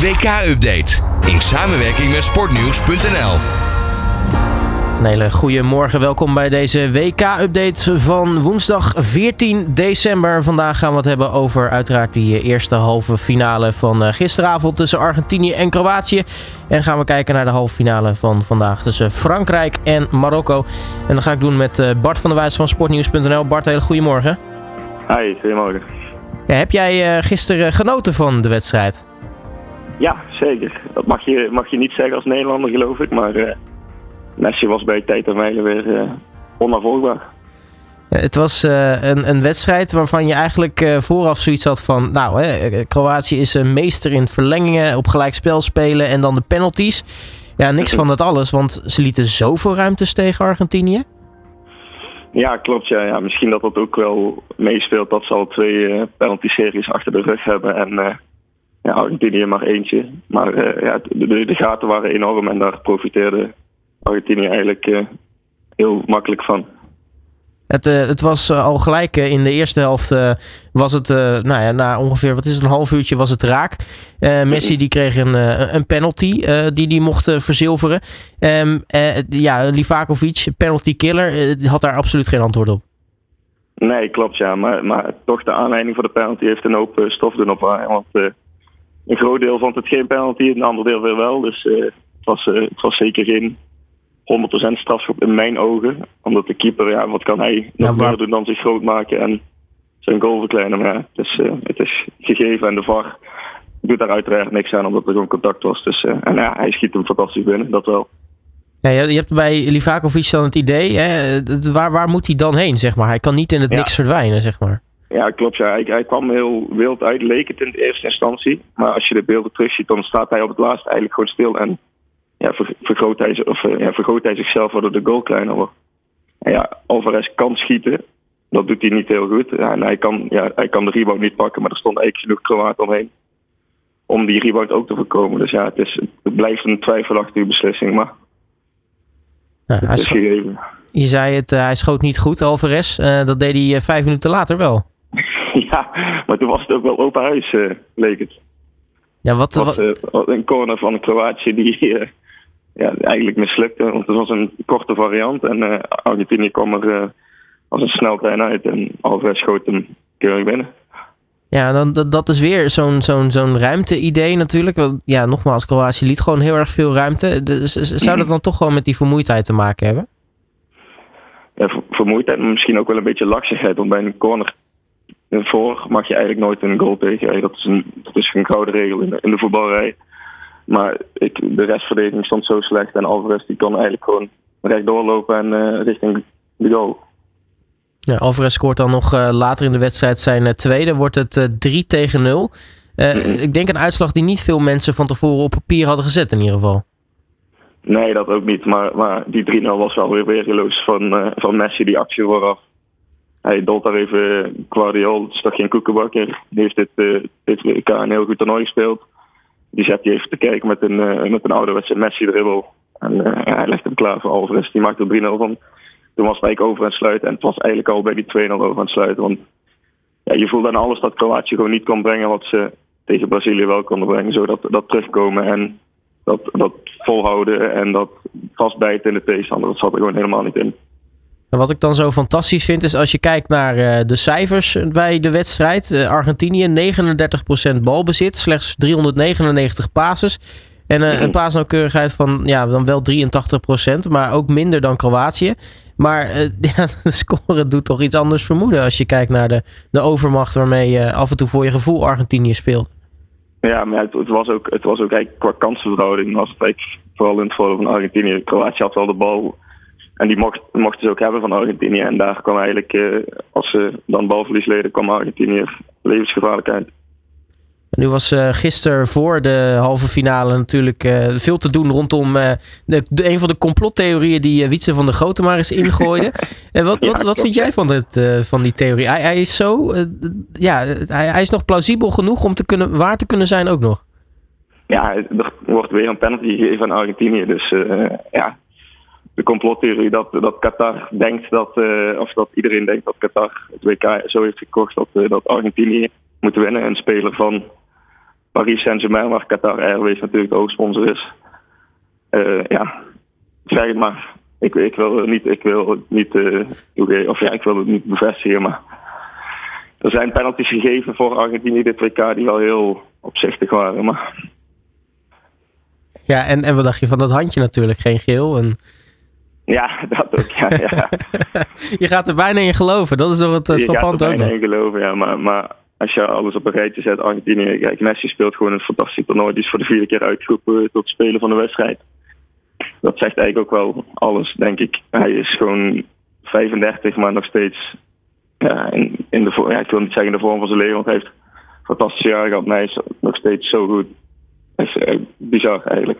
WK-update in samenwerking met sportnieuws.nl. Een hele goede morgen. Welkom bij deze WK-update van woensdag 14 december. Vandaag gaan we het hebben over uiteraard die eerste halve finale van eh, gisteravond tussen Argentinië en Kroatië. En gaan we kijken naar de halve finale van vandaag tussen Frankrijk en Marokko. En dat ga ik doen met eh, Bart van der Wijs van sportnieuws.nl. Bart, hele goede morgen. Hi, goedemorgen. Ja, heb jij uh, gisteren genoten van de wedstrijd? Ja, zeker. Dat mag je, mag je niet zeggen als Nederlander, geloof ik. Maar uh, Messi was bij tijd en mijlen weer uh, onafvolgbaar. Het was uh, een, een, wedstrijd waarvan je eigenlijk vooraf zoiets had van... Nou, hè, Kroatië is een meester in verlengingen, op gelijk spel spelen en dan de penalties. Ja, niks van dat alles, want ze lieten zoveel ruimtes tegen Argentinië. Ja, klopt. Ja. ja. Misschien dat dat ook wel meespeelt dat ze al twee penalty-series achter de rug hebben. En ja, Argentinië maar eentje. Maar uh, ja, de, de, gaten waren enorm en daar profiteerde Argentinië eigenlijk uh, heel makkelijk van. Het, uh, het was al gelijk in de eerste helft was het, nou ja, na ongeveer, wat is het, een half uurtje was het raak. Messi die kreeg een, een penalty die die mocht verzilveren. Um, ja, Livakovic, penalty killer, had daar absoluut geen antwoord op. Nee, klopt ja. Maar, maar toch de aanleiding voor de penalty heeft een hoop stof doen opwaaien. Want een groot deel vond het geen penalty, een ander deel weer wel. Dus uh, het, was, uh, het was zeker geen 100% strafschop in mijn ogen. Omdat de keeper, ja, wat kan hij nog ja, meer doen dan zich groot maken en zijn goal verkleinen. Maar ja, het, is, uh, het is gegeven en de VAR doet daar uiteraard niks aan omdat er gewoon contact was. Dus, en ja, hij schiet hem fantastisch binnen, dat wel. Ja, je hebt bij Livakovic dan het idee, hè, waar, waar moet hij dan heen, zeg maar? Hij kan niet in het ja. niks verdwijnen, zeg maar. Ja, klopt. Ja. Hij, hij, kwam heel wild uit, leek het in de eerste instantie. Maar als je de beelden terugziet, dan staat hij op het laatst eigenlijk gewoon stil. En ja, vergroot, hij, of, ja, vergroot hij zichzelf waardoor de goal kleiner wordt. En ja, Alvarez kan schieten. Dat doet hij niet heel goed. Ja, en hij kan, ja, hij kan de rebound niet pakken, maar er stond eigenlijk genoeg Kroaat omheen. Om die rebound ook te voorkomen. Dus ja, het, is, het blijft een twijfelachtige beslissing. Maar ja, hij is gegeven. Je zei het, uh, hij schoot niet goed, Alvarez. Uh, dat deed hij vijf minuten later wel. Ja, maar toen was het ook wel open huis, uh, leek het. Ja, wat, was, uh, een corner van Kroatië die uh, ja, eigenlijk mislukte. Want het was een korte variant en Argentinië kwam er als een sneltrein uit en Alvarez schoot hem keurig binnen. Ja, dan, dat is weer zo'n zo'n zo'n ruimte-idee natuurlijk. Ja, nogmaals, Kroatië liet gewoon heel erg veel ruimte. Dus, zou dat dan toch gewoon met die vermoeidheid te maken hebben? Ja, vermoeidheid, maar misschien ook wel een beetje laksigheid. Want bij een corner voor mag je eigenlijk nooit een goal tegen. Dat is een, dat is een gouden regel in de, in de voetbalrij. Maar ik, de restverdediging stond zo slecht en Alvarez die kon eigenlijk gewoon rechtdoor lopen en uh, richting de goal. Ja, Alvarez scoort dan nog uh, later in de wedstrijd zijn uh, tweede. Wordt het 3 tegen 0. Ik denk een uitslag die niet veel mensen van tevoren op papier hadden gezet in ieder geval. Nee, dat ook niet. Maar, maar die 3-0 was wel weer weergeloos van, van Messi, die actie vooraf hij dolt daar even Guardiol, het is toch geen koekenbakker. Die heeft dit, uh, dit WK een heel goed toernooi gespeeld. Die zet hij even te kijken met een, uh, met een ouderwetse Messi-dribbel. En ja, hij legt hem klaar voor Alvarez. Die maakt er 3-0 van. Toen was het over aan het sluiten. En het was eigenlijk al bij die 2-0 over aan het sluiten. Want ja, je voelde aan alles dat Kroatië gewoon niet kon brengen wat ze tegen Brazilië wel konden brengen. Zo dat, dat terugkomen en dat, dat volhouden en dat vastbijten in de tegenstander. Dat zat er gewoon helemaal niet in. En wat ik dan zo fantastisch vind is als je kijkt naar uh, de cijfers bij de wedstrijd. Uh, Argentinië 39% balbezit, slechts 399 passes. En uh, een paasnauwkeurigheid van ja, dan wel 83%, maar ook minder dan Kroatië. Maar ja, de score doet toch iets anders vermoeden als je kijkt naar de, de overmacht waarmee je af en toe voor je gevoel Argentinië speelt. Ja, maar het, het, was ook, het was ook eigenlijk qua kansenverhouding was vooral in het voordeel van Argentinië. Kroatië had wel de bal en die mocht, mochten ze ook hebben van Argentinië. En daar kwam eigenlijk, uh, als ze dan balverlies leden, kwam Argentinië levensgevaarlijk uit. Nu was uh, gisteren voor de halve finale natuurlijk uh, veel te doen rondom de, de, een van de complottheorieën die Wietse van der Grote maar eens ingooide. En wat, wat, wat vind jij van, het, van die theorie? Hij, hij is zo, ja, hij, hij, is nog plausibel genoeg om te kunnen, waar te kunnen zijn ook nog. Ja, er wordt weer een penalty gegeven aan Argentinië. Dus ja, de complottheorie dat, dat Qatar denkt dat, uh, of dat iedereen denkt dat Qatar het WK zo heeft gekocht dat, uh, dat Argentinië moet winnen. Een speler van Paris Saint-Germain, waar Qatar Airways natuurlijk de hoofdsponsor is. Uh, ja, zeg het maar. Ik, ik wil het niet, ik wil niet, of ja, ik wil het niet bevestigen, maar er zijn penalties gegeven voor Argentinië dit WK die wel heel opzichtig waren. Maar... Ja, en, en wat dacht je van dat handje natuurlijk? Geen geel en... Ja, dat ook. Ja, ja. je gaat er bijna in geloven. Dat is toch het uh, frappant ook. Je gaat er bijna in geloven, ja. Maar, maar als je alles op een rijtje zet, Argentinië, kijk, Messi speelt gewoon een fantastisch toernooi. Die is voor de vierde keer uitgeroepen tot spelen van de wedstrijd. Dat zegt eigenlijk ook wel alles, denk ik. Hij is gewoon 35, maar nog steeds ja, in, in de, ja, ik wil niet zeggen in de vorm van zijn leven, want hij heeft fantastische jaren gehad. Maar hij is nog steeds zo goed. Dat is uh, bizar eigenlijk.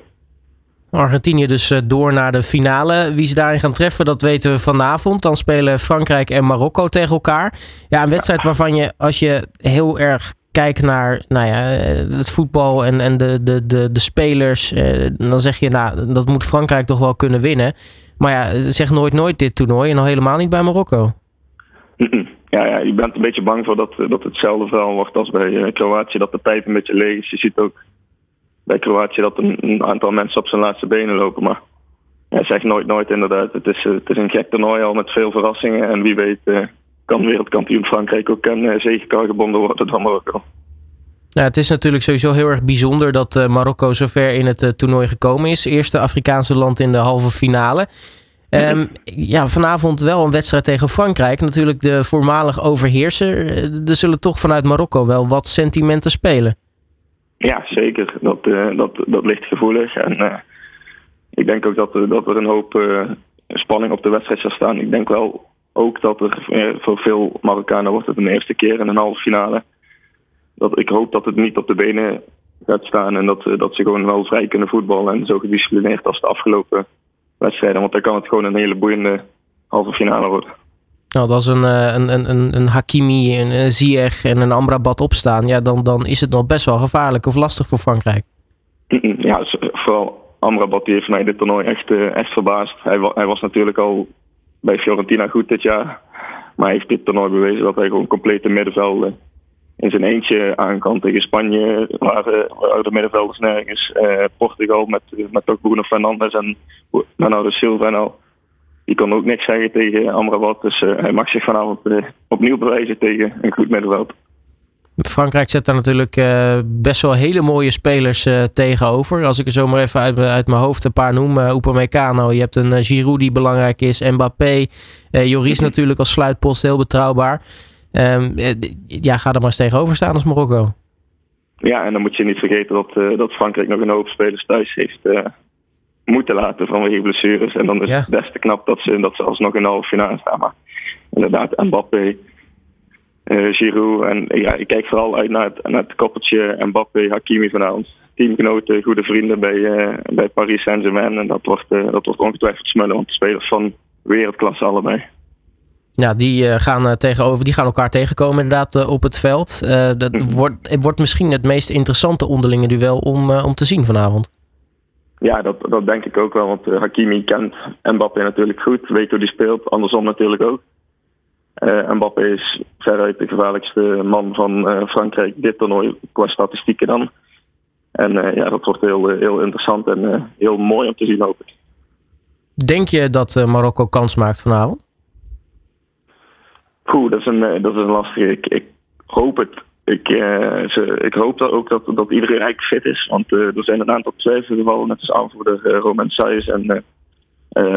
Argentinië dus eh, door naar de finale. Wie ze daarin gaan treffen, dat weten we vanavond. Dan spelen Frankrijk en Marokko tegen elkaar. Ja, een wedstrijd waarvan je, als je heel erg kijkt naar nou ja, eh, het voetbal en, en de, de, de, de spelers, eh, dan zeg je, nou, dat moet Frankrijk toch wel kunnen winnen. Maar ja, zeg nooit nooit dit toernooi en al helemaal niet bij Marokko. Ja, ja, je bent een beetje bang voor dat, dat hetzelfde verhaal wordt als bij Kroatië, dat de tijd een beetje leeg is. Je ziet ook bij Kroatië dat een, aantal mensen op zijn laatste benen lopen. Maar ja, zeg nooit nooit inderdaad. Het is, het is een gek toernooi al met veel verrassingen. En wie weet uh, kan wereldkampioen Frankrijk ook aan uh, zegenkar gebonden worden dan Marokko. Ja, het is natuurlijk sowieso heel erg bijzonder dat uh, Marokko zover in het toernooi gekomen is. Eerste Afrikaanse land in de halve finale. Um, ja, vanavond wel een wedstrijd tegen Frankrijk. Natuurlijk de voormalig overheerser. Er zullen toch vanuit Marokko wel wat sentimenten spelen. Ja, zeker. Dat, uh, dat, dat ligt gevoelig. En uh, ik denk ook dat, dat er een hoop uh, spanning op de wedstrijd zal staan. Ik denk wel ook dat er voor veel Marokkanen wordt het een eerste keer in een halve finale. Dat, ik hoop dat het niet op de benen gaat staan en dat, dat ze gewoon wel vrij kunnen voetballen en zo gedisciplineerd als de afgelopen wedstrijden. Want dan kan het gewoon een hele boeiende halve finale worden. Nou, als een, een, een, een Hakimi, een Ziyech en een Amrabat opstaan, ja, dan, dan is het nog best wel gevaarlijk of lastig voor Frankrijk. Ja, vooral Amrabat die heeft mij dit toernooi echt, echt verbaasd. Hij, hij was natuurlijk al bij Fiorentina goed dit jaar. Maar hij heeft dit toernooi bewezen dat hij gewoon complete middenvelden in zijn eentje aan kan. Tegen Spanje waren, waren de middenvelders nergens. Uh, Portugal met, met ook Bruno Fernandes en Bernardo Silva en al die kon ook niks zeggen tegen Amrabat. Dus uh, hij mag zich vanavond uh, opnieuw bewijzen tegen een goed middenveld. Frankrijk zet daar natuurlijk uh, best wel hele mooie spelers tegenover. Als ik er zomaar even uit, uit mijn hoofd een paar noem. Uh, Upamecano, je hebt een Giroud die belangrijk is. Mbappé, Joris natuurlijk als sluitpost heel betrouwbaar. Um, ja, ga er maar eens tegenover staan als Marokko. Ja, en dan moet je niet vergeten dat, dat Frankrijk nog een hoop spelers thuis heeft moeten laten vanwege blessures. En dan is het best te knap dat ze, dat ze alsnog in de halve finale staan. Maar inderdaad, Mbappé, uh, Giroud. En ja, ik kijk vooral uit naar het, naar het koppeltje Mbappé, Hakimi vanavond. Teamgenoten, goede vrienden bij, uh, bij Paris Saint-Germain. En dat wordt, uh, dat wordt ongetwijfeld smullen, want de spelers van wereldklasse allebei. Ja, die, gaan, tegenover, die gaan elkaar tegenkomen inderdaad op het veld. dat mhm. wordt, het wordt misschien het meest interessante onderlinge duel om, om te zien vanavond. Ja, dat, dat denk ik ook wel. Want uh, Hakimi kent Mbappé natuurlijk goed. Weet hoe die speelt. Andersom natuurlijk ook. Uh, Mbappé is veruit de gevaarlijkste man van uh, Frankrijk. Dit toernooi qua statistieken dan. En ja, dat wordt heel, heel interessant en heel mooi om te zien hoop ik. Denk je dat Marokko kans maakt vanavond? Goed, dat is een, dat is een lastige. Ik, ik hoop het ik, ze, ik hoop dat ook dat, dat iedereen eigenlijk fit is. Want uh, er zijn een aantal twijfelgevallen, net als aanvoerder uh, Roman Sayes en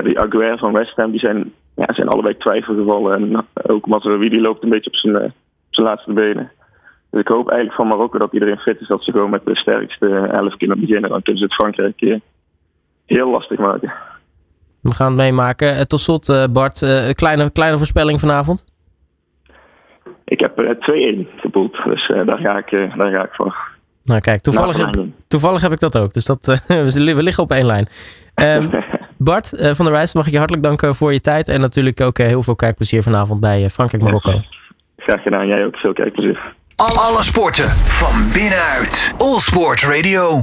die Aguirre van West Ham. Die zijn, ja, zijn allebei twijfelgevallen. En ook Mazraoui loopt een beetje op zijn, op zijn laatste benen. Dus ik hoop eigenlijk van Marokko dat iedereen fit is. Dat ze gewoon met de sterkste elf kunnen beginnen. Dan kunnen ze het Frankrijk heel lastig maken. We gaan het meemaken. Tot slot, Bart, een kleine, kleine voorspelling vanavond. Ik heb er 2-1 geboeld, dus uh, daar, ga ik, uh, daar ga ik voor. Nou kijk, toevallig, heb, toevallig heb ik dat ook. Dus dat, uh, we liggen op één lijn. Um, Bart van der Wijs, mag ik je hartelijk danken voor je tijd. En natuurlijk ook heel veel kijkplezier vanavond bij Frankrijk-Marokko. Graag gedaan, jij ook veel kijkplezier. Alle sporten van binnenuit. All Sport Radio.